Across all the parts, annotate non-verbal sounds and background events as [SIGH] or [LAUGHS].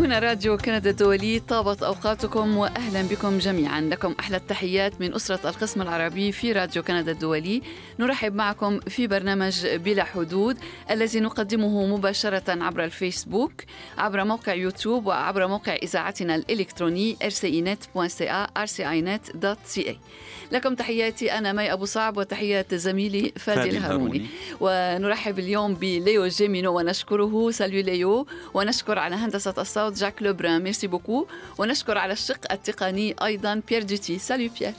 هنا راديو كندا الدولي طابت أوقاتكم وأهلا بكم جميعا. لكم أحلى التحيات من أسرة القسم العربي في راديو كندا الدولي. نرحب معكم في برنامج بلا حدود الذي نقدمه مباشرة عبر الفيسبوك عبر موقع يوتيوب وعبر موقع إذاعتنا الإلكتروني rcinet.ca rcinet.ca لكم تحياتي أنا مي أبو صعب وتحيات زميلي فادي الهاروني ونرحب اليوم بليو جيمينو ونشكره. Salut ليو ونشكر على هندسة الصوت جاك لوبران merci beaucoup ونشكر على الشق التقني أيضا بيير دوتي salut بيير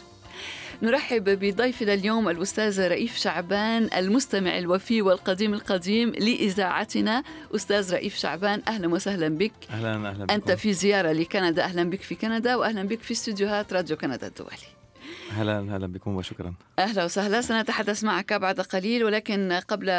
نرحب بضيفنا اليوم الأستاذ رئيف شعبان المستمع الوفي والقديم القديم لإذاعتنا. أستاذ رئيف شعبان أهلا وسهلا بك. أهلا أهلا بكم. أنت في زيارة لكندا. أهلا بك في كندا وأهلا بك في استديوهات راديو كندا الدولي. أهلا أهلا بكم وشكرا. أهلا وسهلا. سنتحدث معك بعد قليل ولكن قبل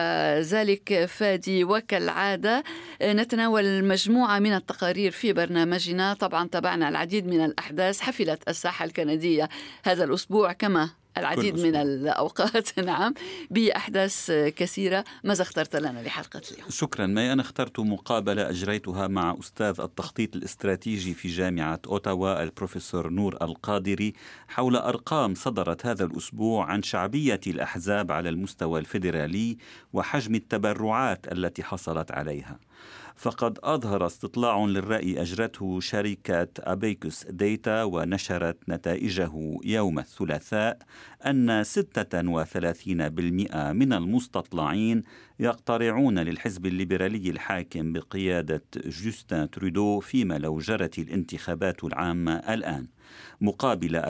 ذلك فادي وكالعادة نتناول مجموعة من التقارير في برنامجنا. طبعا تابعنا العديد من الأحداث حفلت الساحة الكندية هذا الأسبوع كما العديد من الأوقات. [LAUGHS] نعم. بأحداث كثيرة. ماذا اخترت لنا لحلقة اليوم؟ شكرا. ما أنا اخترت مقابلة أجريتها مع أستاذ التخطيط الاستراتيجي في جامعة أوتاوا البروفيسور نور القادري حول أرقام صدرت هذا الأسبوع عن شعبية الأحزاب على المستوى الفيدرالي وحجم التبرعات التي حصلت عليها. فقد أظهر استطلاع للرأي أجرته شركة أبيكوس ديتا ونشرت نتائجه يوم الثلاثاء أن 36% من المستطلعين يقترعون للحزب الليبرالي الحاكم بقيادة جوستن ترودو فيما لو جرت الانتخابات العامة الآن. مقابل 34%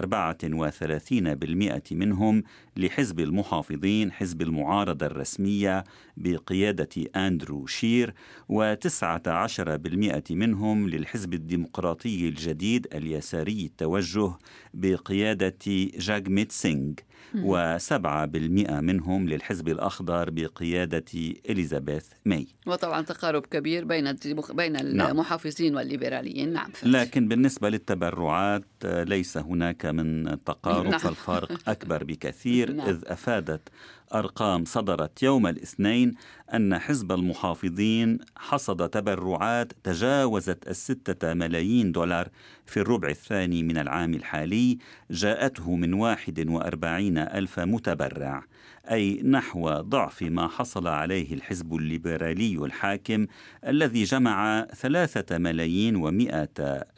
منهم لحزب المحافظين حزب المعارضة الرسمية بقيادة أندرو شير و19% منهم للحزب الديمقراطي الجديد اليساري التوجه بقيادة جاجميت سينغ وسبعة بالمئة منهم للحزب الأخضر بقيادة إليزابيث ماي وطبعا تقارب كبير بين بين نعم. المحافظين والليبراليين نعم فهمت. لكن بالنسبة للتبرعات ليس هناك من تقارب نعم. فالفرق [LAUGHS] أكبر بكثير نعم. إذ أفادت أرقام صدرت يوم الاثنين أن حزب المحافظين حصد تبرعات تجاوزت الستة ملايين دولار في الربع الثاني من العام الحالي جاءته من واحد وأربعين ألف متبرع أي نحو ضعف ما حصل عليه الحزب الليبرالي الحاكم الذي جمع ثلاثة ملايين ومائة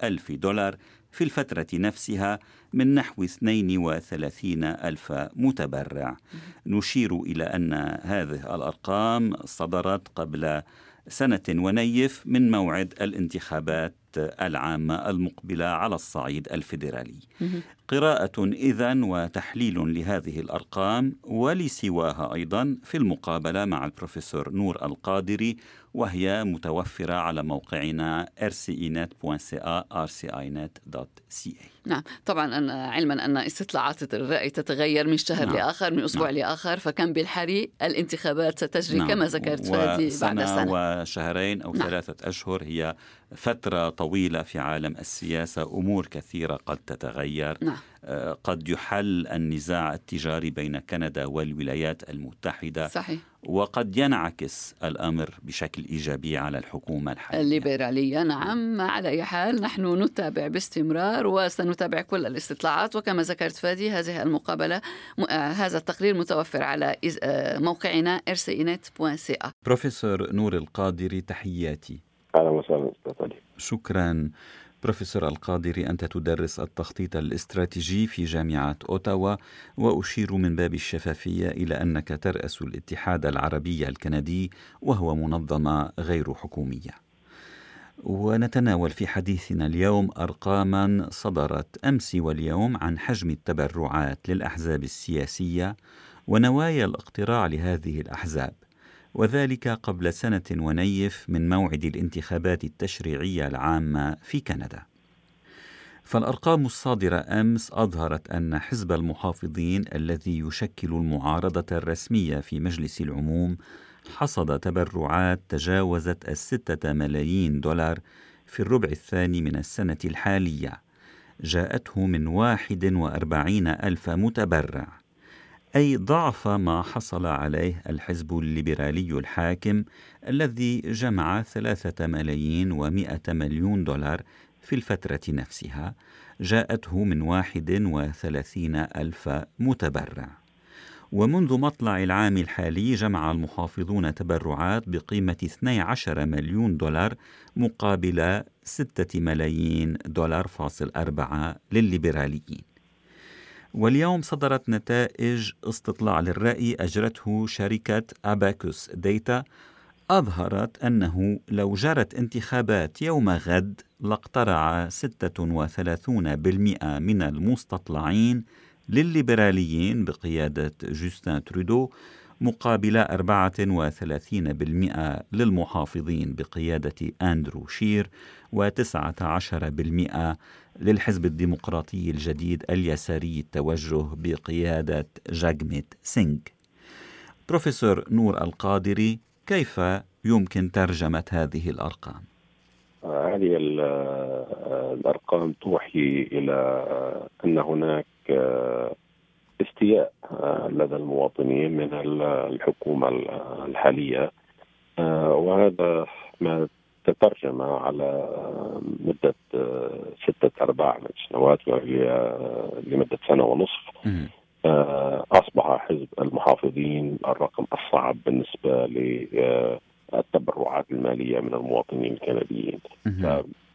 ألف دولار في الفترة نفسها من نحو 32 ألف متبرع. نشير إلى أن هذه الأرقام صدرت قبل سنة ونيف من موعد الانتخابات العامة المقبلة على الصعيد الفيدرالي. قراءة إذا وتحليل لهذه الأرقام ولسواها أيضا في المقابلة مع البروفيسور نور القادري وهي متوفرة على موقعنا rcinet.ca rcinet.ca نعم طبعا أنا علما أن استطلاعات الرأي تتغير من شهر نعم. لآخر من أسبوع نعم. لآخر فكان بالحري الانتخابات ستجري نعم. كما ذكرت فادي بعد سنة وشهرين أو نعم. ثلاثة أشهر هي فترة طويلة في عالم السياسة أمور كثيرة قد تتغير نعم. قد يحل النزاع التجاري بين كندا والولايات المتحدة صحيح. وقد ينعكس الأمر بشكل إيجابي على الحكومة الحالية. الليبرالية. نعم على أي حال نحن نتابع باستمرار وسنتابع كل الاستطلاعات. وكما ذكرت فادي هذه المقابلة هذا التقرير متوفر على موقعنا rcinet.ca بروفيسور نور القادري تحياتي. أهلا وسهلا شكرا. بروفيسور القادري أنت تدرس التخطيط الاستراتيجي في جامعة أوتاوا وأشير من باب الشفافية إلى أنك ترأس الاتحاد العربي الكندي وهو منظمة غير حكومية. ونتناول في حديثنا اليوم أرقاما صدرت أمس واليوم عن حجم التبرعات للأحزاب السياسية ونوايا الاقتراع لهذه الأحزاب. وذلك قبل سنة ونيف من موعد الانتخابات التشريعية العامة في كندا. فالأرقام الصادرة أمس أظهرت أن حزب المحافظين الذي يشكل المعارضة الرسمية في مجلس العموم حصد تبرعات تجاوزت الستة ملايين دولار في الربع الثاني من السنة الحالية جاءته من واحد وأربعين ألف متبرع أي ضعف ما حصل عليه الحزب الليبرالي الحاكم الذي جمع ثلاثة ملايين ومائة مليون دولار في الفترة نفسها جاءته من واحد وثلاثين ألف متبرع. ومنذ مطلع العام الحالي جمع المحافظون تبرعات بقيمة 12 مليون دولار مقابل 6 ملايين دولار فاصل أربعة للليبراليين. واليوم صدرت نتائج استطلاع للرأي أجرته شركة أباكوس ديتا أظهرت أنه لو جرت انتخابات يوم غد لاقترع 36% من المستطلعين للليبراليين بقيادة جوستين ترودو مقابل 34% للمحافظين بقيادة أندرو شير و19% للحزب الديمقراطي الجديد اليساري التوجه بقيادة جاجميت سينغ بروفيسور نور القادري كيف يمكن ترجمة هذه الأرقام؟ هذه الأرقام توحي إلى أن هناك استياء لدى المواطنين من الحكومة الحالية. وهذا ما تترجم على مدة ستة أرباع من السنوات وهي لمدة سنة ونصف. أصبح حزب المحافظين الرقم الصعب بالنسبة للتبرعات المالية من المواطنين الكنديين.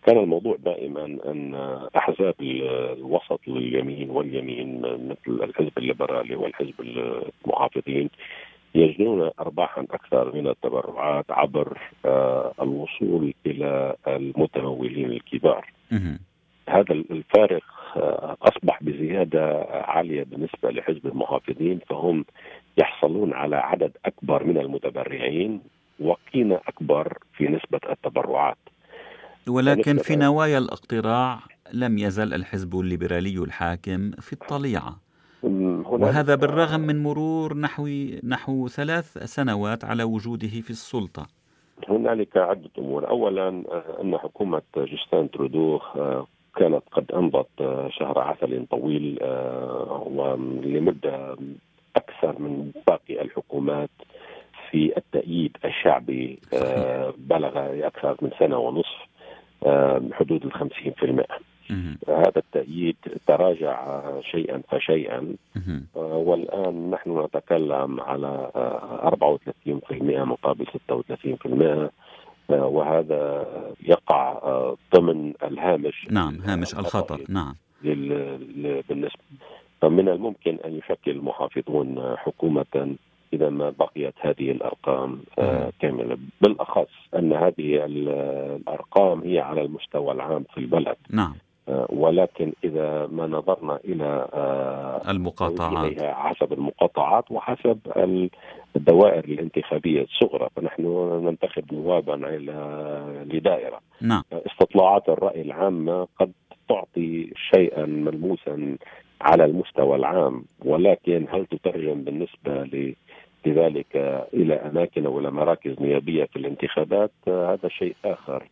كان الموضوع دائما أن أحزاب الوسط لليمين واليمين مثل الحزب الليبرالي والحزب المحافظين يجنون ارباحا أكثر من التبرعات عبر الوصول إلى المتمولين الكبار. هذا الفارق أصبح بزيادة عالية بالنسبة لحزب المحافظين فهم يحصلون على عدد أكبر من المتبرعين وقيمة أكبر في نسبة التبرعات. ولكن في نوايا الاقتراع لم يزل الحزب الليبرالي الحاكم في الطليعة. وهذا بالرغم من مرور نحو نحو ثلاث سنوات على وجوده في السلطة. هنالك عدة أمور، اولا أن حكومة جوستين ترودو كانت قد امضت شهر عسل طويل ولمده أكثر من باقي الحكومات في التأييد الشعبي بلغ أكثر من سنة ونصف. حدود في المئة. هذا التأييد تراجع شيئا فشيئا. والآن نحن نتكلم على 34% مقابل 36% وهذا يقع ضمن الهامش. نعم هامش الخطر. نعم. بالنسبة. فمن الممكن أن يشكل المحافظون حكومة إذا ما بقيت هذه الأرقام كاملة. بالأخص أن هذه الأرقام هي على المستوى العام في البلد. نعم. ولكن إذا ما نظرنا إلى المقاطعات. حسب المقاطعات وحسب الدوائر الانتخابية الصغرى فنحن ننتخب نوابا لدائرة. نعم. استطلاعات الرأي العامة قد تعطي شيئا ملموسا على المستوى العام ولكن هل تترجم بالنسبة لذلك إلى أماكن أو إلى مراكز نيابية في الانتخابات هذا شيء آخر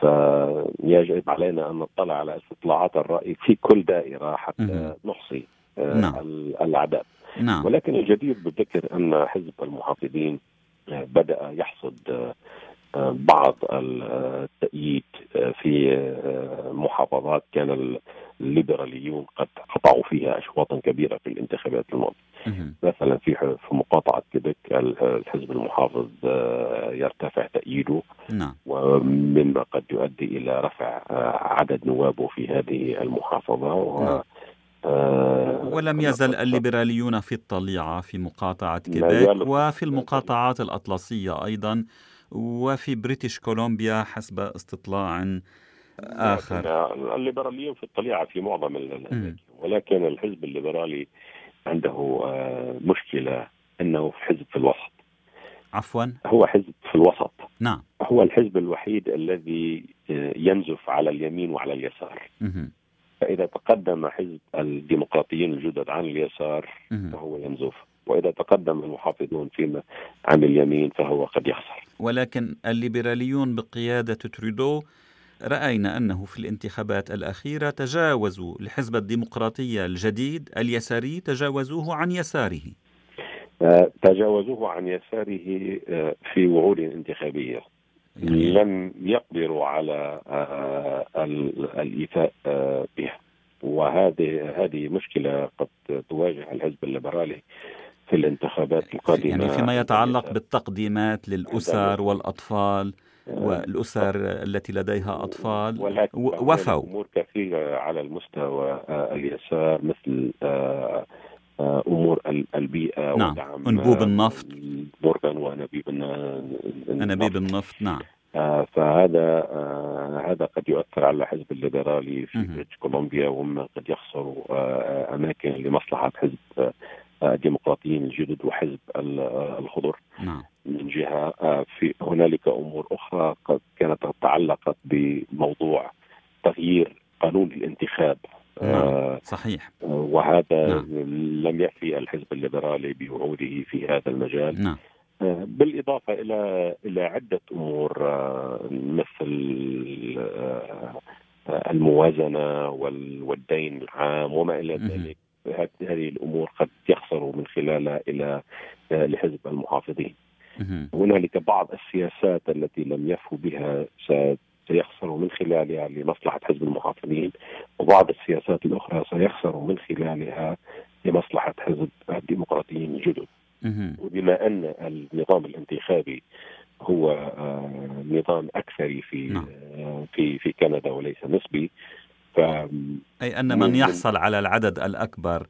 فيجب علينا أن نطلع على استطلاعات الرأي في كل دائرة حتى نحصي نعم. الأعداد نعم. ولكن الجدير بالذكر أن حزب المحافظين بدأ يحصد بعض التأييد في محافظات كان الليبراليون قد قطعوا فيها أشواطا كبيرة في الانتخابات الماضية. مثلا في في مقاطعة كيبك الحزب المحافظ يرتفع تأييده. نعم. ومما قد يؤدي إلى رفع عدد نوابه في هذه المحافظة. و نعم. ولم يزل الليبراليون في الطليعة في مقاطعة كيبك وفي المقاطعات الأطلسية أيضا. وفي بريتش كولومبيا حسب استطلاع آخر. الليبراليين في الطليعة في معظم ولكن الحزب الليبرالي عنده مشكلة أنه حزب في الوسط. عفوا. هو حزب في الوسط. نعم. هو الحزب الوحيد الذي ينزف على اليمين وعلى اليسار. مه. فإذا تقدم حزب الديمقراطيين الجدد عن اليسار مه. فهو ينزف. وإذا تقدم المحافظون فيما عن اليمين فهو قد يخسر. ولكن الليبراليون بقيادة ترودو رأينا أنه في الانتخابات الأخيرة تجاوزوا الحزب الديمقراطي الجديد اليساري تجاوزوه عن يساره. تجاوزوه عن يساره في وعود انتخابية. يعني لم يقدروا على الإيفاء بها. وهذه هذه مشكلة قد تواجه الحزب الليبرالي في الانتخابات القادمه يعني فيما يتعلق بالتقديمات للأسر والأطفال والأسر التي لديها أطفال وفوا. أمور كثيرة على المستوى اليسار مثل أمور البيئة نعم. ودعم أنبوب النفط. بوردن وانابيب انابيب النفط. نعم. فهذا هذا قد يؤثر على الحزب الليبرالي في بريتش كولومبيا وما قد يخسر آه أماكن لمصلحة حزب الديمقراطيين الجدد وحزب الخضر نعم. من جهة في هنالك أمور أخرى قد كانت تعلقت بموضوع تغيير قانون الانتخاب نعم. صحيح وهذا نعم. لم يفي الحزب الليبرالي بوعوده في هذا المجال نعم. بالإضافة إلى إلى عدة أمور مثل الموازنة والدين العام وما إلى ذلك هذه الأمور قد يخسر من خلالها إلى لحزب المحافظين. هنالك بعض السياسات التي لم يفوا بها سيخسر من خلالها لمصلحة حزب المحافظين وبعض السياسات الأخرى سيخسر من خلالها لمصلحة حزب الديمقراطيين الجدد. وبما أن النظام الانتخابي هو نظام أكثري في نعم. في في كندا وليس نسبي ف... أي أن من يحصل على العدد الأكبر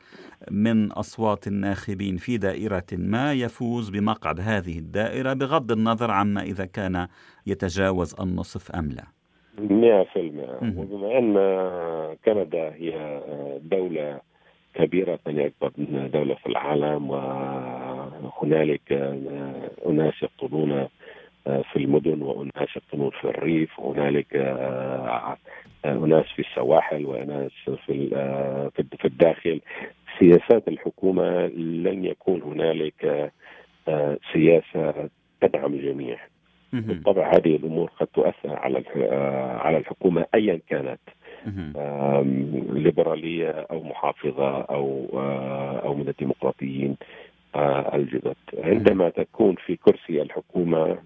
من أصوات الناخبين في دائرة ما يفوز بمقعد هذه الدائرة بغض النظر عما إذا كان يتجاوز النصف أم لا. مئة في المئة وبما أن كندا هي دولة كبيرة ثاني أكبر دولة في العالم وهنالك أناس يقتلون في المدن وأناس يقتلون في الريف وهنالك أناس في السواحل وناس في في الداخل. سياسات الحكومة لن يكون هنالك سياسة تدعم الجميع. بالطبع هذه الأمور قد تؤثر على على الحكومة ايا كانت. ليبرالية أو محافظة أو أو من الديمقراطيين الجدد. عندما تكون في كرسي الحكومة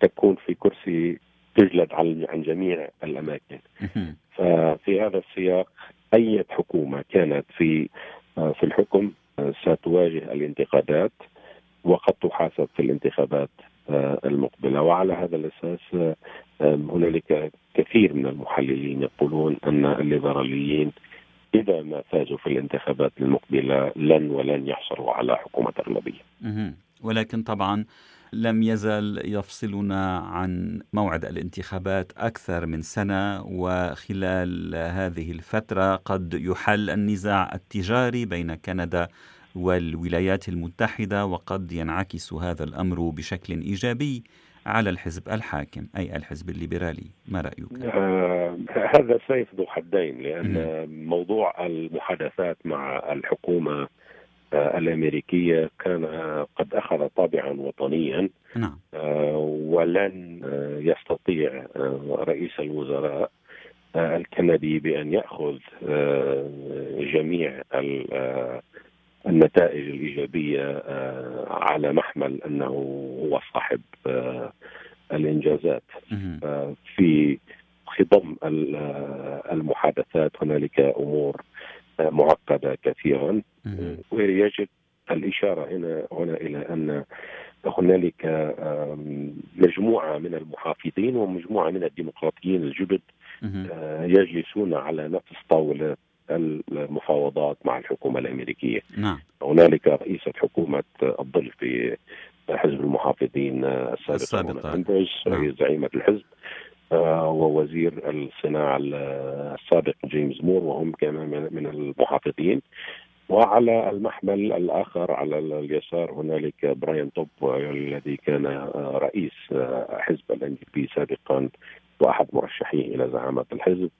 تكون في كرسي تجلد عن جميع الأماكن. ففي هذا السياق أي حكومة كانت في في الحكم ستواجه الانتقادات وقد تحاسب في الانتخابات المقبلة. وعلى هذا الأساس هنالك كثير من المحللين يقولون أن الليبراليين إذا ما فازوا في الانتخابات المقبلة لن ولن يحصلوا على حكومة أغلبية. ولكن طبعا لم يزل يفصلنا عن موعد الانتخابات أكثر من سنة وخلال هذه الفترة قد يحل النزاع التجاري بين كندا والولايات المتحدة وقد ينعكس هذا الأمر بشكل إيجابي على الحزب الحاكم أي الحزب الليبرالي ما رأيك آه هذا سيف ذو حدين لأن م. موضوع المحادثات مع الحكومة الأمريكية كان قد أخذ طابعا وطنيا. نعم. ولن يستطيع رئيس الوزراء الكندي بأن يأخذ جميع النتائج الإيجابية على محمل أنه هو صاحب الإنجازات. في خضم المحادثات هنالك أمور معقدة كثيرا ويجب الإشارة هنا هنا إلى أن هنالك مجموعة من المحافظين ومجموعة من الديمقراطيين الجدد يجلسون على نفس طاولة المفاوضات مع الحكومة الأمريكية. نعم. هنالك رئيسه حكومة الظل في حزب المحافظين السابق السابقة نعم. زعيمة الحزب ووزير الصناعة السابق جيمس مور وهم كمان من المحافظين. وعلى المحمل الآخر على اليسار هنالك براين توب الذي كان رئيس حزب الان بي سابقا وأحد مرشحيه إلى زعامة الحزب.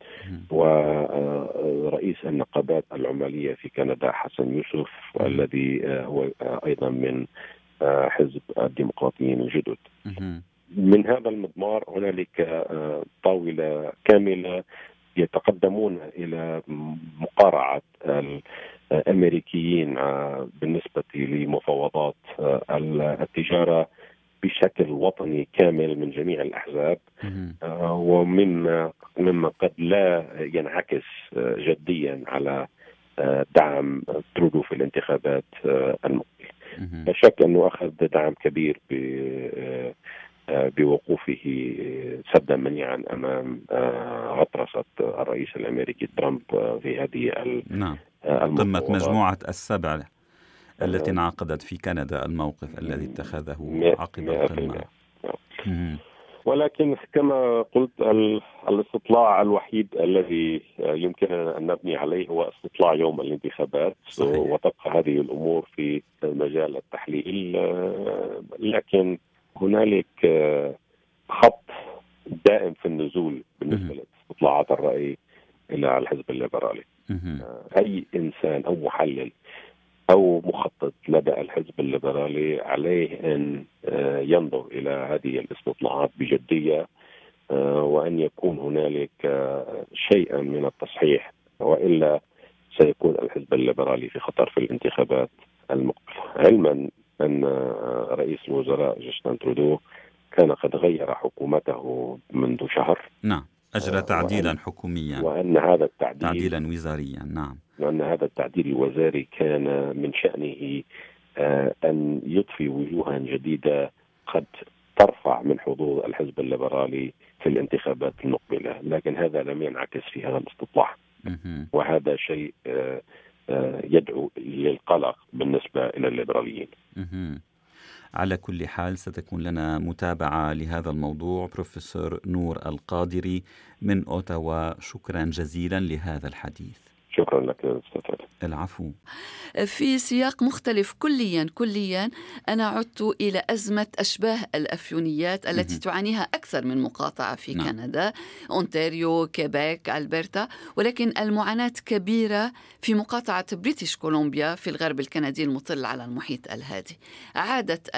ورئيس النقابات العمالية في كندا حسن يوسف الذي هو أيضا من حزب الديمقراطيين الجدد. من هذا المضمار هنالك طاولة كاملة يتقدمون إلى مقارعة امريكيين بالنسبة لمفاوضات التجارة بشكل وطني كامل من جميع الأحزاب. ومما مما قد لا ينعكس جديا على دعم ترودو في الانتخابات المقبله. لا شك أنه أخذ دعم كبير بوقوفه سدا منيعا أمام غطرسة الرئيس الأمريكي ترامب في هذه نعم. قمه مجموعة السبع التي انعقدت في كندا الموقف الذي اتخذه عقب القمه ولكن كما قلت الاستطلاع الوحيد الذي يمكننا أن نبني عليه هو استطلاع يوم الانتخابات. صحيح. وتبقى هذه الأمور في مجال التحليل لكن هنالك خط دائم في النزول بالنسبة لاستطلاعات الرأي إلى الحزب الليبرالي. أي إنسان أو محلل أو مخطط لدى الحزب الليبرالي عليه أن آه، ينظر إلى هذه الاستطلاعات بجدية آه، وأن يكون هنالك آه، شيئا من التصحيح وإلا سيكون الحزب الليبرالي في خطر في الانتخابات المقبلة. علما أن رئيس الوزراء جاستن ترودو كان قد غير حكومته منذ شهر. نعم أجرى تعديلا وأن حكوميا. وأن هذا التعديل تعديلا وزاريا نعم. وأن هذا التعديل الوزاري كان من شأنه آه، أن يضفي وجوها جديدة قد ترفع من حظوظ الحزب الليبرالي في الانتخابات المقبلة لكن هذا لم ينعكس في هذا الاستطلاع. وهذا شيء آه، آه، يدعو للقلق بالنسبة إلى الليبراليين. على كل حال ستكون لنا متابعة لهذا الموضوع. بروفيسور نور القادري من أوتاوا شكرا جزيلا لهذا الحديث. شكرا لك أستاذ العفو. في سياق مختلف كليا كليا أنا عدت إلى أزمة أشباه الأفيونيات التي تعانيها أكثر من مقاطعة في نعم. كندا أونتاريو كيبيك ألبرتا ولكن المعاناة كبيرة في مقاطعة بريتش كولومبيا في الغرب الكندي المطل على المحيط الهادي. عادت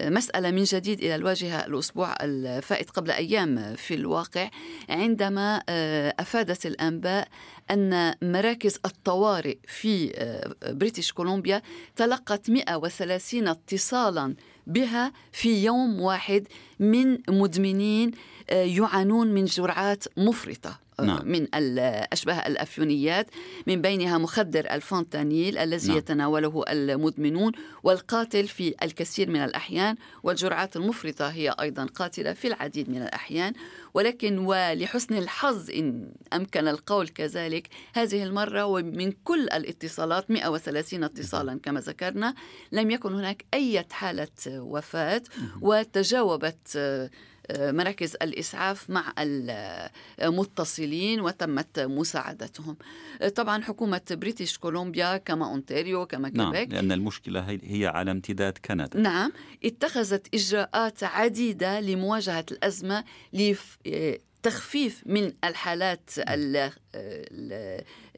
المسألة من جديد إلى الواجهة الأسبوع الفائت قبل أيام في الواقع عندما آه، أفادت الأنباء أن مراكز الطوارئ في آه، بريتش كولومبيا تلقت 130 اتصالا بها في يوم واحد من مدمنين آه، يعانون من جرعات مفرطة. نعم. من أشباه الأفيونيات من بينها مخدر الفنتانيل الذي نعم. يتناوله المدمنون والقاتل في الكثير من الأحيان والجرعات المفرطة هي أيضا قاتلة في العديد من الأحيان ولكن ولحسن الحظ إن أمكن القول كذلك هذه المرة ومن كل الاتصالات 130 اتصالا كما ذكرنا لم يكن هناك أي حالة وفاة وتجاوبت مراكز الإسعاف مع المتصلين وتمت مساعدتهم. طبعا حكومة بريتش كولومبيا كما أونتاريو كما نعم، كيبيك نعم لأن المشكلة هي على امتداد كندا. نعم اتخذت إجراءات عديدة لمواجهة الأزمة تخفيف من الحالات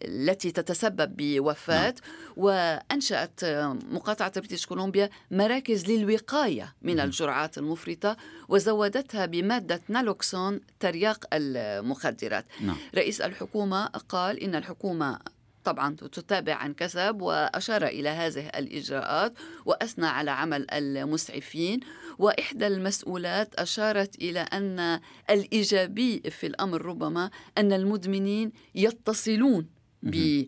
التي تتسبب بوفاة نعم. وأنشأت مقاطعة بريتش كولومبيا مراكز للوقاية من الجرعات المفرطة وزودتها بمادة نالوكسون ترياق المخدرات نعم. رئيس الحكومة قال إن الحكومة طبعا تتابع عن كسب وأشار إلى هذه الإجراءات وأثنى على عمل المسعفين وإحدى المسؤولات أشارت إلى أن الإيجابي في الأمر ربما أن المدمنين يتصلون ب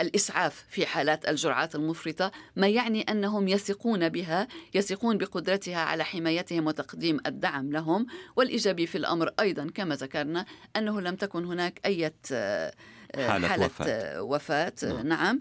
الإسعاف في حالات الجرعات المفرطة ما يعني أنهم يثقون بها يثقون بقدرتها على حمايتهم وتقديم الدعم لهم. والإيجابي في الأمر أيضا كما ذكرنا أنه لم تكن هناك أي حالة, حالة وفاة, وفاة. نعم. نعم.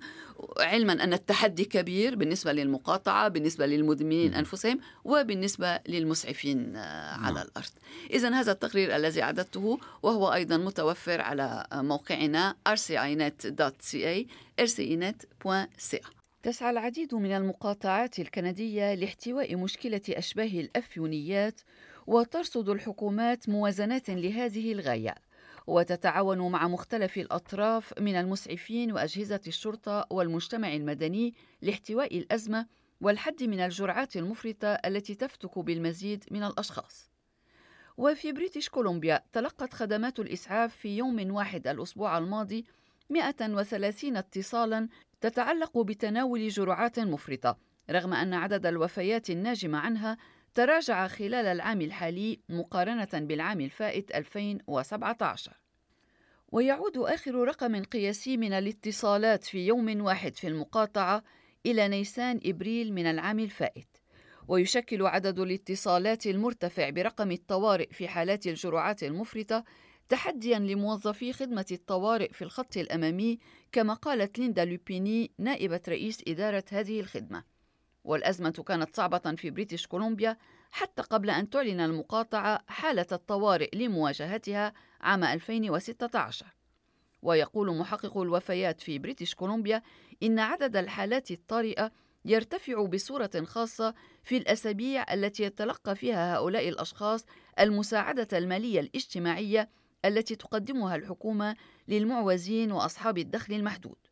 علما أن التحدي كبير بالنسبة للمقاطعة بالنسبة للمدمنين أنفسهم وبالنسبة للمسعفين آه، على نعم. الأرض. إذا هذا التقرير الذي أعددته وهو أيضا متوفر على موقعنا rcinet.ca rcinet.ca تسعى العديد من المقاطعات الكندية لاحتواء مشكلة أشباه الأفيونيات وترصد الحكومات موازنات لهذه الغاية. وتتعاون مع مختلف الأطراف من المسعفين وأجهزة الشرطة والمجتمع المدني لاحتواء الأزمة والحد من الجرعات المفرطة التي تفتك بالمزيد من الأشخاص. وفي بريتش كولومبيا تلقت خدمات الإسعاف في يوم واحد الأسبوع الماضي 130 اتصالا تتعلق بتناول جرعات مفرطة رغم أن عدد الوفيات الناجمة عنها تراجع خلال العام الحالي مقارنة بالعام الفائت 2017 ويعود آخر رقم قياسي من الاتصالات في يوم واحد في المقاطعة إلى نيسان إبريل من العام الفائت. ويشكل عدد الاتصالات المرتفع برقم الطوارئ في حالات الجرعات المفرطة تحديا لموظفي خدمة الطوارئ في الخط الأمامي كما قالت ليندا لوبيني نائبة رئيس إدارة هذه الخدمة. والأزمة كانت صعبة في بريتش كولومبيا حتى قبل أن تعلن المقاطعة حالة الطوارئ لمواجهتها عام 2016 ويقول محقق الوفيات في بريتش كولومبيا إن عدد الحالات الطارئة يرتفع بصورة خاصة في الأسابيع التي يتلقى فيها هؤلاء الأشخاص المساعدة المالية الاجتماعية التي تقدمها الحكومة للمعوزين وأصحاب الدخل المحدود.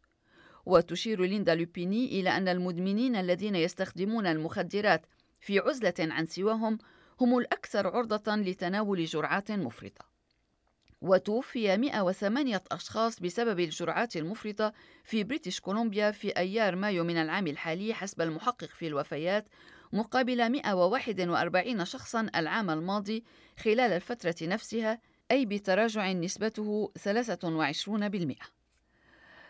وتشير ليندا لوبيني إلى أن المدمنين الذين يستخدمون المخدرات في عزلة عن سواهم هم الأكثر عرضة لتناول جرعات مفرطة. وتوفي 108 أشخاص بسبب الجرعات المفرطة في بريتش كولومبيا في أيار مايو من العام الحالي حسب المحقق في الوفيات مقابل 141 شخصا العام الماضي خلال الفترة نفسها أي بتراجع نسبته 23%.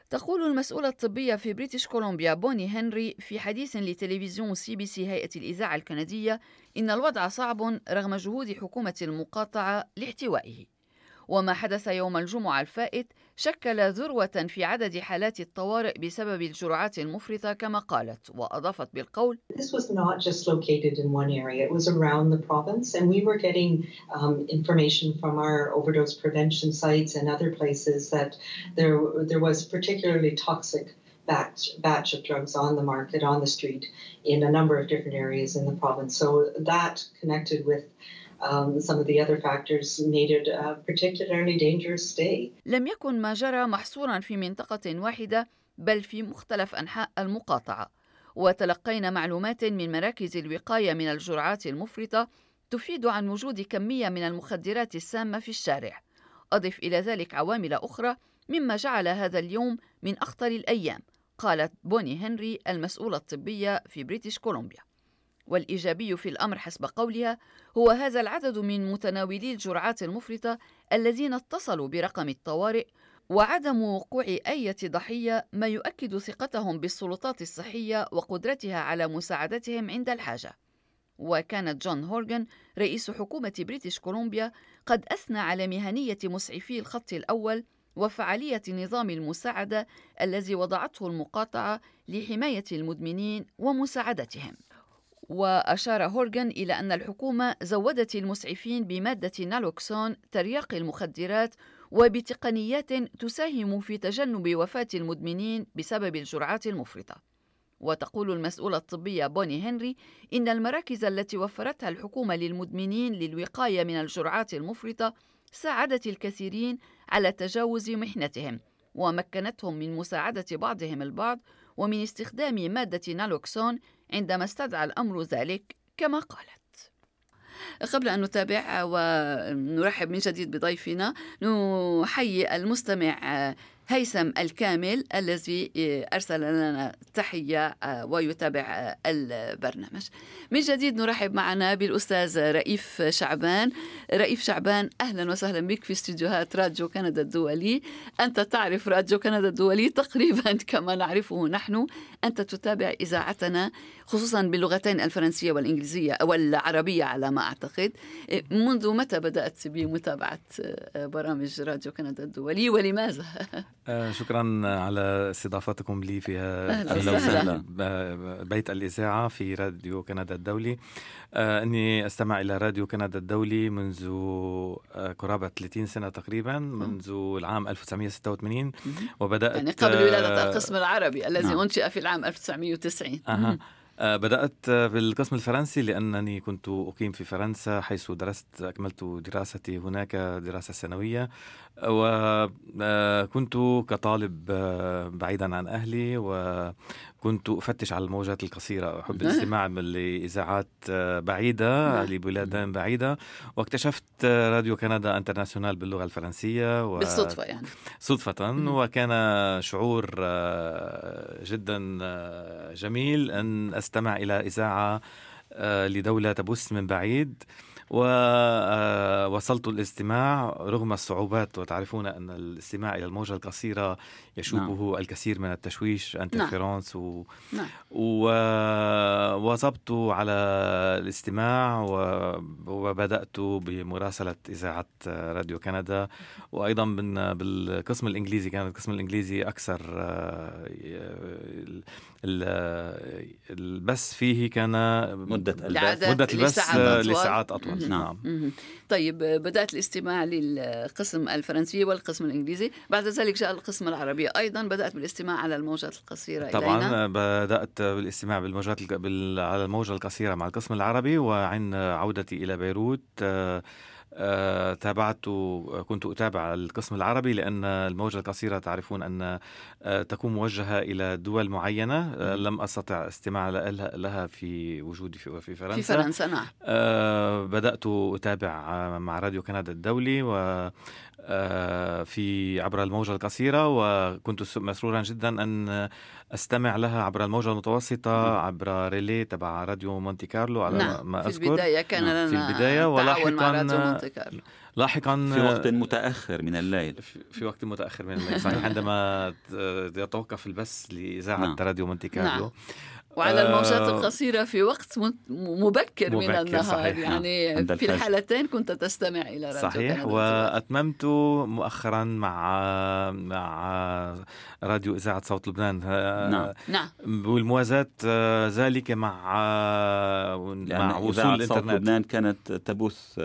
تقول المسؤولة الطبية في بريتش كولومبيا بوني هنري في حديث لتلفزيون سي بي سي هيئة الإذاعة الكندية إن الوضع صعب رغم جهود حكومة المقاطعة لاحتوائه. وما حدث يوم الجمعة الفائت شكل ذروة في عدد حالات الطوارئ بسبب الجرعات المفرطة كما قالت وأضافت بالقول This was not just located in one area, it was around the province and we were getting um, information from our overdose prevention sites and other places that there, there was particularly toxic batch, batch of drugs on the market, on the street, in a number of different areas in the province. So that connected with um, some of the other factors made it a particularly dangerous day. لم يكن ما جرى محصورا في منطقة واحدة بل في مختلف أنحاء المقاطعة. وتلقينا معلومات من مراكز الوقاية من الجرعات المفرطة تفيد عن وجود كمية من المخدرات السامة في الشارع. أضف إلى ذلك عوامل أخرى مما جعل هذا اليوم من أخطر الأيام قالت بوني هنري المسؤولة الطبية في بريتش كولومبيا. والإيجابي في الأمر حسب قولها هو هذا العدد من متناولي الجرعات المفرطة الذين اتصلوا برقم الطوارئ وعدم وقوع أي ضحية ما يؤكد ثقتهم بالسلطات الصحية وقدرتها على مساعدتهم عند الحاجة. وكانت جون هورغان رئيس حكومة بريتش كولومبيا قد أثنى على مهنية مسعفي الخط الأول وفعالية نظام المساعدة الذي وضعته المقاطعة لحماية المدمنين ومساعدتهم. وأشار هورغان إلى أن الحكومة زودت المسعفين بمادة نالوكسون ترياق المخدرات وبتقنيات تساهم في تجنب وفاة المدمنين بسبب الجرعات المفرطة. وتقول المسؤولة الطبية بوني هنري إن المراكز التي وفرتها الحكومة للمدمنين للوقاية من الجرعات المفرطة ساعدت الكثيرين على تجاوز محنتهم ومكنتهم من مساعدة بعضهم البعض ومن استخدام مادة نالوكسون عندما استدعى الأمر ذلك كما قالت. قبل أن نتابع ونرحب من جديد بضيفنا نحيي المستمع هيثم الكامل الذي أرسل لنا تحية ويتابع البرنامج. من جديد نرحب معنا بالأستاذ رئيف شعبان. رئيف شعبان أهلا وسهلا بك في استديوهات راديو كندا الدولي. أنت تعرف راديو كندا الدولي تقريبا كما نعرفه نحن. أنت تتابع إذاعتنا خصوصا باللغتين الفرنسية والإنجليزية والعربية على ما أعتقد. منذ متى بدأت بمتابعة برامج راديو كندا الدولي ولماذا؟ [LAUGHS] آه شكرا على استضافتكم لي في بيت الإذاعة في راديو كندا الدولي. آه أني أستمع إلى راديو كندا الدولي منذ آه قرابة 30 سنة تقريبا منذ العام 1986 وبدأت يعني قبل ولادة القسم العربي الذي نعم. أنشئ في العام 1990 أه. آه، بدأت بالقسم الفرنسي لأنني كنت أقيم في فرنسا حيث درست أكملت دراستي هناك دراسة سنوية وكنت كطالب بعيدا عن أهلي وكنت أفتش على الموجات القصيرة أحب الاستماع لإذاعات بعيدة نعم. لبلدان بعيدة. واكتشفت راديو كندا انترناسيونال باللغة الفرنسية و... بالصدفة يعني. صدفة وكان شعور جدا جميل أن أستمع إلى إذاعة لدولة تبث من بعيد. ووصلت الاستماع رغم الصعوبات وتعرفون أن الاستماع إلى الموجة القصيرة يشوبه نعم. الكثير من التشويش انترفيرونس نعم. و... نعم. وواظبت على الاستماع و... وبدأت بمراسلة إذاعة راديو كندا وأيضا من بالقسم الإنجليزي كان القسم الإنجليزي أكثر البث فيه كان مدة البث. مدة البث لساعات أطول. نعم. طيب بدأت الاستماع للقسم الفرنسي والقسم الإنجليزي. بعد ذلك جاء القسم العربي. أيضا بدأت بالاستماع على الموجات القصيرة طبعا إلينا. بدأت بالاستماع بالموجات بال... على الموجة القصيرة مع القسم العربي. وعند عودتي إلى بيروت آه آه، تابعت كنت أتابع القسم العربي لأن الموجة القصيرة تعرفون أن آه، تكون موجهة إلى دول معينة آه، لم أستطع استماع لها في وجودي في فرنسا. في فرنسا نعم. بدأت أتابع مع راديو كندا الدولي و في عبر الموجة القصيرة وكنت مسرورا جدا أن أستمع لها عبر الموجة المتوسطة عبر ريلي تبع راديو مونتي كارلو على نعم. ما أذكر في البداية كان لنا في البداية ولاحقا مع راديو مونتي كارلو لاحقا في وقت متأخر من الليل في وقت متأخر من الليل صحيح عندما يتوقف البث لإذاعة نعم. راديو مونتي كارلو نعم. وعلى الموجات آه، القصيرة في وقت مبكر, مبكر من النهار. صحيح. يعني. في الحالتين كنت تستمع إلى راديو صحيح وأتممت مؤخرا مع مع راديو إذاعة صوت لبنان. نعم نعم. والموازاة ذلك مع مع وصول الإنترنت صوت لبنان كانت تبث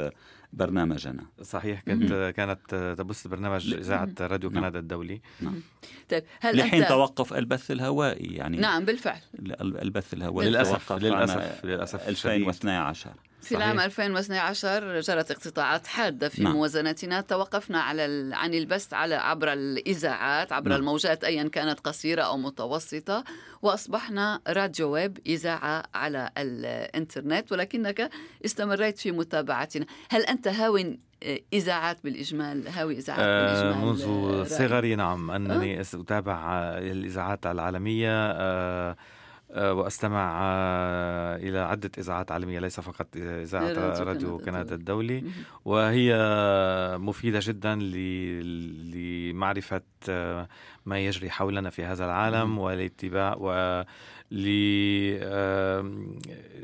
برنامجنا. صحيح كنت كانت تبث برنامج إذاعة راديو نعم. كندا الدولي. نعم. طيب هل لحين أنت... توقف البث الهوائي يعني نعم بالفعل. البث الهوائي للأسف للأسف للأسف 2012 في العام 2012 جرت اقتطاعات حادة في نعم. موازنتنا توقفنا على عن البث على عبر الإذاعات عبر نعم. الموجات ايا كانت قصيرة أو متوسطة وأصبحنا راديو ويب إذاعة على الإنترنت ولكنك استمريت في متابعتنا هل أنت هاو إذاعات بالإجمال هاوي إذاعات آه بالإجمال منذ صغري نعم أنني أه؟ أتابع الإذاعات العالمية آه آه، وأستمع آه، إلى عدة إذاعات عالمية ليس فقط إذاعة راديو كندا الدولي. وهي مفيدة جدا لمعرفة آه، ما يجري حولنا في هذا العالم والاتباع و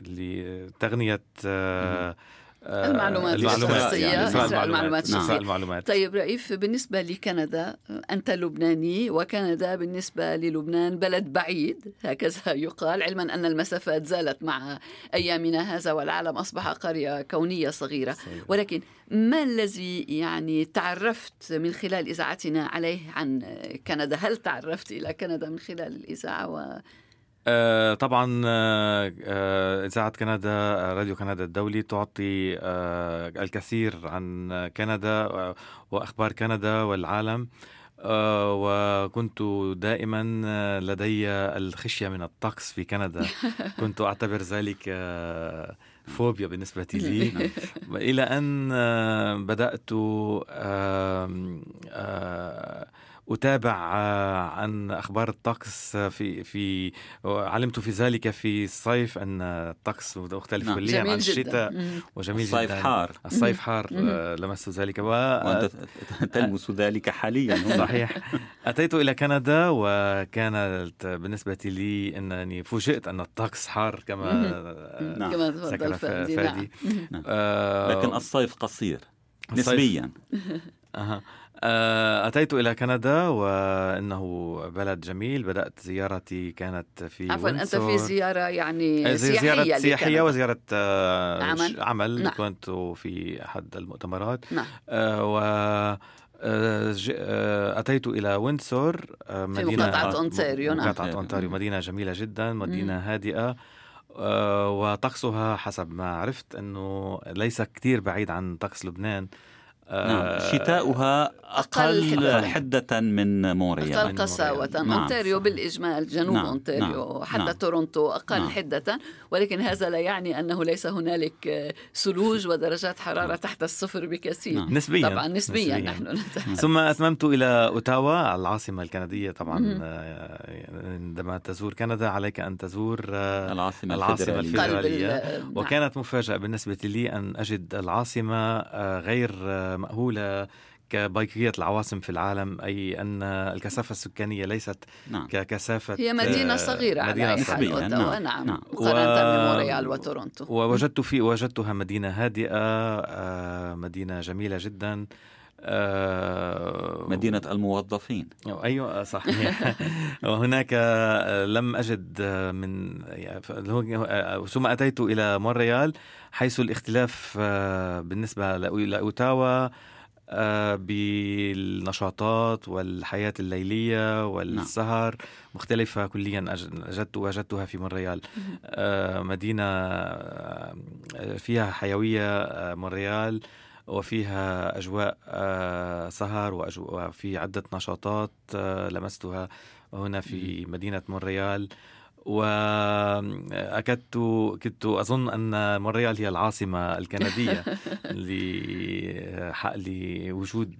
لتغنية المعلومات المعلومات يعني المعلومات نعم. المعلومات طيب رئيف بالنسبة لكندا أنت لبناني وكندا بالنسبة للبنان بلد بعيد هكذا [LAUGHS] يقال علما أن المسافات زالت مع أيامنا هذا والعالم أصبح قرية كونية صغيرة. صحيح. ولكن ما الذي يعني تعرفت من خلال إذاعتنا عليه عن كندا؟ هل تعرفت إلى كندا من خلال الإذاعة و آه طبعا آه, آه، إذاعة كندا راديو كندا الدولي تعطي آه الكثير عن كندا وأخبار كندا والعالم. آه وكنت دائما لدي الخشية من الطقس في كندا. [LAUGHS] كنت أعتبر ذلك آه فوبيا بالنسبة لي. [LAUGHS] نعم. إلى أن آه، بدأت آه آه أتابع آه، عن أخبار الطقس في في علمت في ذلك في الصيف أن الطقس مختلف نعم. كليا عن الشتاء وجميل الصيف جدا. حار. الصيف حار آه، لمست ذلك. و... وأنت تلمس ذلك حاليا صحيح. أتيت إلى كندا وكانت بالنسبة لي أنني فوجئت أن الطقس حار كما نعم. كما تفضل فادي, فادي. نعم. آه لكن الصيف قصير نسبيا. [LAUGHS] أه. أتيت إلى كندا وإنه بلد جميل. بدأت زيارتي كانت في عفوا أنت في زيارة يعني سياحية زيارة سياحية وزيارة عمل, عمل. نعم. كنت في أحد المؤتمرات. نعم. و أتيت إلى وينسور مدينة في مقاطعة أونتاريو. نعم. مقاطعة أونتاريو مدينة جميلة جدا مدينة هادئة. وطقسها حسب ما عرفت أنه ليس كتير بعيد عن طقس لبنان. نعم آه، شتاؤها أقل, أقل حدة من موريال أقل قساوة نعم. أونتاريو بالإجمال جنوب نعم. أونتاريو نعم. حتى نعم. تورونتو أقل نعم. حدة ولكن هذا لا يعني أنه ليس هنالك ثلوج ودرجات حرارة نعم. تحت الصفر بكثير نعم. نسبيا طبعا نسبيا, نسبياً. نحن نتحدث. ثم أتممت إلى أوتاوا العاصمة الكندية طبعا آه، عندما تزور كندا عليك أن تزور آه، العاصمة, العاصمة الفيدرالية وكانت مفاجأة بالنسبة لي أن أجد العاصمة غير مأهولة كبقية العواصم في العالم أي أن الكثافة السكانية ليست نعم. ككثافة هي مدينة صغيرة مدينة على صغيرة نعم. نعم. نعم. مقارنة و... بمونريال وتورونتو ووجدت في وجدتها مدينة هادئة آه، مدينة جميلة جدا مدينة الموظفين. أيوة صحيح [LAUGHS] وهناك لم أجد من ثم أتيت إلى مونريال حيث الاختلاف آه، بالنسبة لأوتاوا آه، بالنشاطات والحياة الليلية والسهر نعم. مختلفة كليا أجدت وجدتها في مونريال. آه، مدينة فيها حيوية مونريال. وفيها أجواء سهر وفي عدة نشاطات لمستها هنا في مدينة مونريال. واكدت كنت أظن أن مونريال هي العاصمة الكندية [LAUGHS] لوجود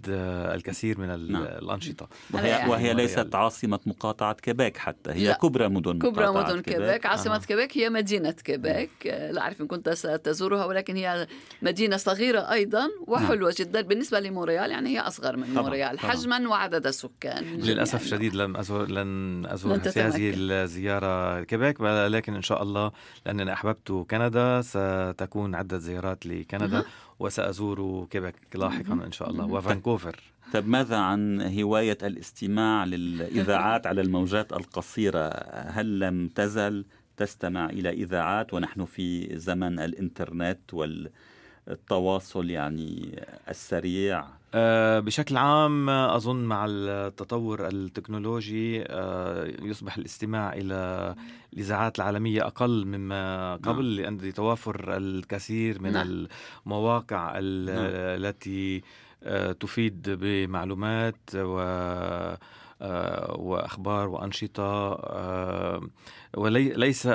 الكثير من نعم. الأنشطة. وهي, يعني وهي ليست عاصمة مقاطعة كيبيك حتى هي لا. كبرى مدن كبرى مدن كيبيك, كيبيك. عاصمة آه. كيبيك هي مدينة كيبيك. لا أعرف إن كنت ستزورها ولكن هي مدينة صغيرة أيضا وحلوة نعم. جدا. بالنسبة لمونريال يعني هي أصغر من مونريال حجما وعدد السكان. للأسف الشديد لم ازور لن ازور في هذه الزيارة كيبيك لكن إن شاء الله لأنني أحببت كندا ستكون عدة زيارات لكندا وسأزور كيبك لاحقا إن شاء الله وفانكوفر. طيب ماذا عن هواية الاستماع للإذاعات [LAUGHS] على الموجات القصيرة؟ هل لم تزل تستمع إلى إذاعات؟ ونحن في زمن الإنترنت والتواصل يعني السريع آه، بشكل عام أظن مع التطور التكنولوجي آه، يصبح الاستماع إلى الإذاعات العالمية أقل مما قبل نعم. لأن توافر الكثير من نعم. المواقع نعم. التي آه، تفيد بمعلومات و وأخبار وأنشطة وليس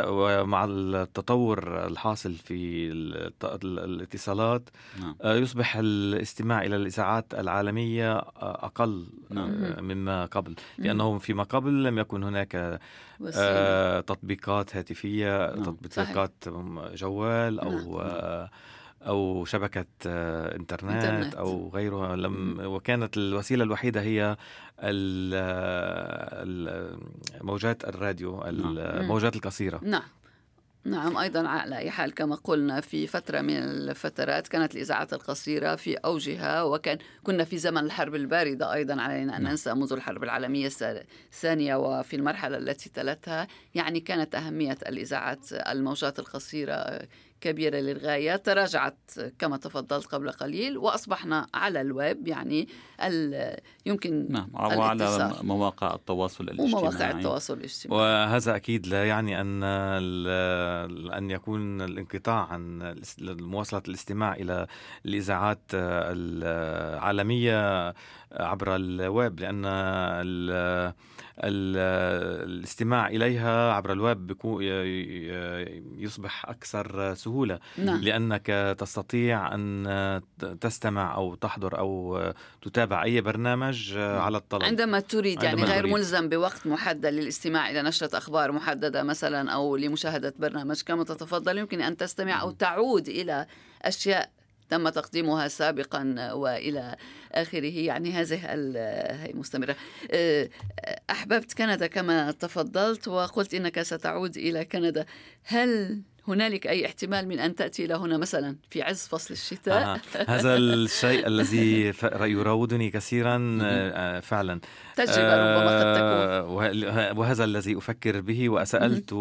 مع التطور الحاصل في الاتصالات نعم. آه، يصبح الاستماع إلى الإذاعات العالمية آه، أقل نعم. آه، مما قبل لأنه فيما قبل لم يكن هناك تطبيقات هاتفية نعم. تطبيقات جوال أو نعم. أو شبكة إنترنت, إنترنت. أو غيرها لم وكانت الوسيلة الوحيدة هي موجات الراديو نعم. الموجات القصيرة نعم نعم أيضا على أي حال كما قلنا في فترة من الفترات كانت الإذاعات القصيرة في أوجها وكان كنا في زمن الحرب الباردة أيضا علينا أن نعم. ننسى منذ الحرب العالمية الثانية وفي المرحلة التي تلتها يعني كانت أهمية الإذاعات الموجات القصيرة كبيرة للغاية تراجعت كما تفضلت قبل قليل وأصبحنا على الويب يعني يمكن نعم وعلى مواقع التواصل الاجتماعي. ومواقع التواصل الاجتماعي. وهذا أكيد لا يعني أن أن يكون الانقطاع عن مواصلة الاستماع إلى الإذاعات العالمية عبر الويب لأن الاستماع إليها عبر الويب يصبح أكثر سهولة نعم. لأنك تستطيع أن تستمع أو تحضر أو تتابع أي برنامج نعم. على الطلب عندما تريد يعني غير تريد. ملزم بوقت محدد للاستماع إلى نشرة أخبار محددة مثلا أو لمشاهدة برنامج كما تتفضل يمكن أن تستمع أو تعود إلى أشياء تم تقديمها سابقا وإلى آخره. يعني هذه هي مستمرة. أه، أحببت كندا كما تفضلت وقلت إنك ستعود إلى كندا. هل هنالك أي احتمال من أن تأتي إلى هنا مثلا في عز فصل الشتاء؟ آه. هذا الشيء الذي يراودني كثيرا آه، فعلا. تجربة ربما قد تكون. وهذا الذي أفكر به وسألت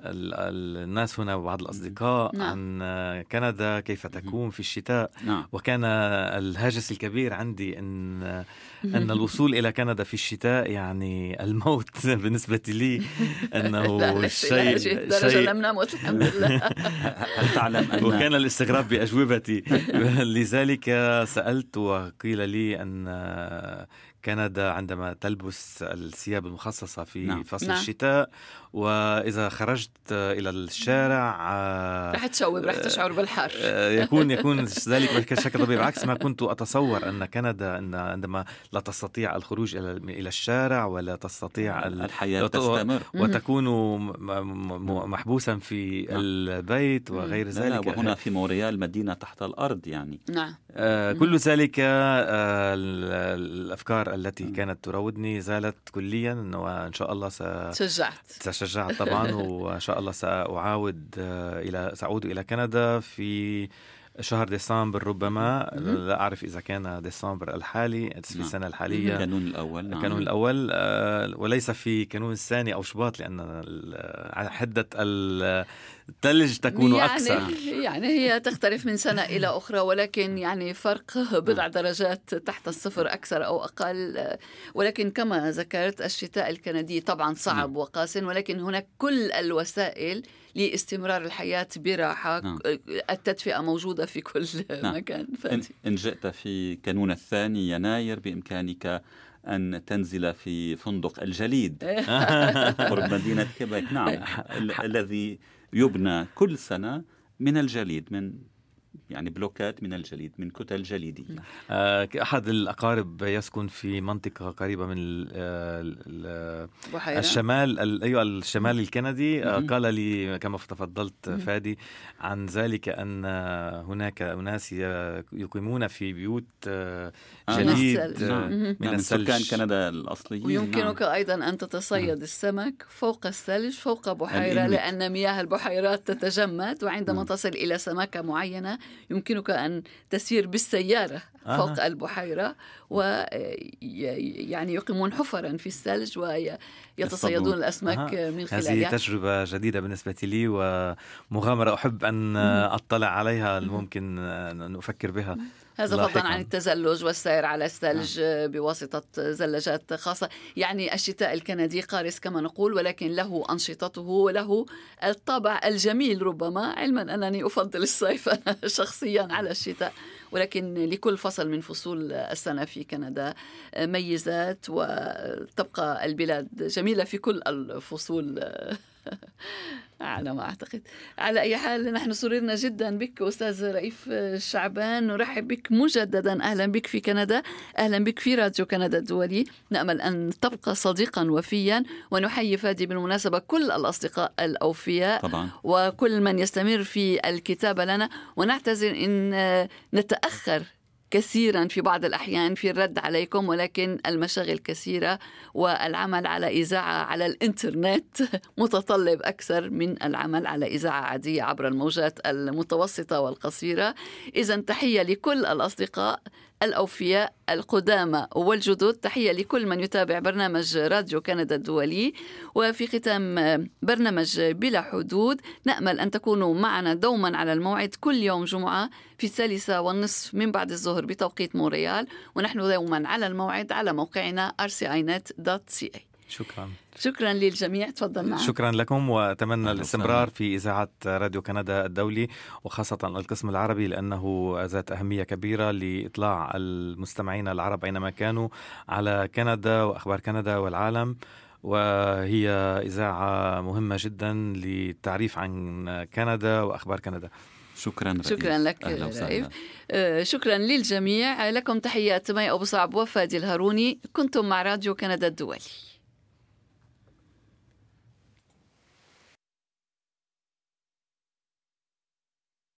الناس هنا وبعض الأصدقاء نعم. عن كندا كيف تكون في الشتاء نعم. وكان الهاجس الكبير عندي أن أن الوصول إلى كندا في الشتاء يعني الموت [LAUGHS] بالنسبة لي أنه [LAUGHS] شيء شيء لم نمت الحمد لله [LAUGHS] هل تعلم أن وكان الاستغراب بأجوبتي لذلك سألت وقيل لي أن كندا عندما تلبس الثياب المخصصة في نعم. فصل نعم. الشتاء وإذا خرجت إلى الشارع آه، رح تشوب رح تشعر بالحر. آه، يكون [LAUGHS] يكون ذلك بشكل طبيعي. بالعكس ما كنت أتصور أن كندا أن عندما لا تستطيع الخروج إلى إلى الشارع ولا تستطيع الحياة تستمر. وتكون محبوسا في البيت وغير ذلك لا وهنا في مونريال مدينة تحت الأرض يعني. نعم. آه كل ذلك آه الأفكار التي كانت تراودني زالت كليا وإن شاء الله س... شجعت تشجعت طبعا وإن شاء الله سأعاود آه، إلى سأعود إلى كندا في شهر ديسمبر ربما لا أعرف إذا كان ديسمبر الحالي في نعم. السنة الحالية الكانون الأول نعم. الكانون الأول آه، وليس في كانون الثاني أو شباط لأن حدة الثلج تكون يعني أكثر [LAUGHS] يعني هي تختلف من سنة إلى أخرى ولكن يعني فرق بضع نعم. درجات تحت الصفر أكثر أو أقل ولكن كما ذكرت الشتاء الكندي طبعا صعب وقاس ولكن هناك كل الوسائل لاستمرار الحياة براحة نعم. التدفئة موجودة في كل نعم. مكان فاتي. إن جئت في كانون الثاني يناير بإمكانك أن تنزل في فندق الجليد [LAUGHS] قرب مدينة كيبك نعم [LAUGHS] الذي يبنى كل سنة من الجليد من يعني بلوكات من الجليد من كتل جليدية. آه، أحد الأقارب يسكن في منطقة قريبة من الشمال أيوة الشمال الكندي. آه، قال لي كما تفضلت فادي عن ذلك أن هناك أناس يقيمون في بيوت آه، جليد نعم. من نعم. الثلج. سكان كندا الأصليين. ويمكنك نعم. أيضا أن تتصيد نعم. السمك فوق الثلج فوق بحيرة لأن مياه البحيرات تتجمد وعندما تصل إلى سمكة معينة يمكنك أن تسير بالسيارة فوق آه. البحيرة ويعني يقيمون حفرا في الثلج ويتصيدون الأسماك آه. من خلالها. هذه تجربة جديدة بالنسبة لي ومغامرة أحب أن أطلع عليها ممكن أن أفكر بها. هذا فضلا عن التزلج والسير على الثلج نعم. بواسطة زلجات خاصة. يعني الشتاء الكندي قارس كما نقول ولكن له أنشطته وله الطابع الجميل. ربما علما أنني أفضل الصيف [LAUGHS] أنا شخصيا على الشتاء. ولكن لكل فصل من فصول السنة في كندا ميزات وتبقى البلاد جميلة في كل الفصول. [LAUGHS] على ما أعتقد على أي حال نحن سررنا جدا بك أستاذ رئيف شعبان. نرحب بك مجددا. أهلا بك في كندا. أهلا بك في راديو كندا الدولي. نأمل أن تبقى صديقا وفيا. ونحيي فادي بالمناسبة كل الأصدقاء الأوفياء. طبعا. وكل من يستمر في الكتابة لنا. ونعتذر إن نتأخر كثيرا في بعض الأحيان في الرد عليكم ولكن المشاغل كثيرة والعمل على إذاعة على الإنترنت [LAUGHS] متطلب أكثر من العمل على إذاعة عادية عبر الموجات المتوسطة والقصيرة. إذا تحية لكل الأصدقاء. الأوفياء القدامى والجدد. تحية لكل من يتابع برنامج راديو كندا الدولي. وفي ختام برنامج بلا حدود نأمل أن تكونوا معنا دوما على الموعد كل يوم جمعة في الثالثة والنصف من بعد الظهر بتوقيت مونريال. ونحن دوما على الموعد على موقعنا rcinet.ca شكرا. شكرا للجميع. تفضل معنا شكرا لكم وأتمنى الاستمرار في إذاعة راديو كندا الدولي وخاصة القسم العربي لأنه ذات أهمية كبيرة لإطلاع المستمعين العرب أينما كانوا على كندا وأخبار كندا والعالم. وهي إذاعة مهمة جدا للتعريف عن كندا وأخبار كندا. شكرا رئيس. شكرا لك رئيف آه، شكرا للجميع. لكم تحيات مي أبو صعب وفادي الهاروني. كنتم مع راديو كندا الدولي.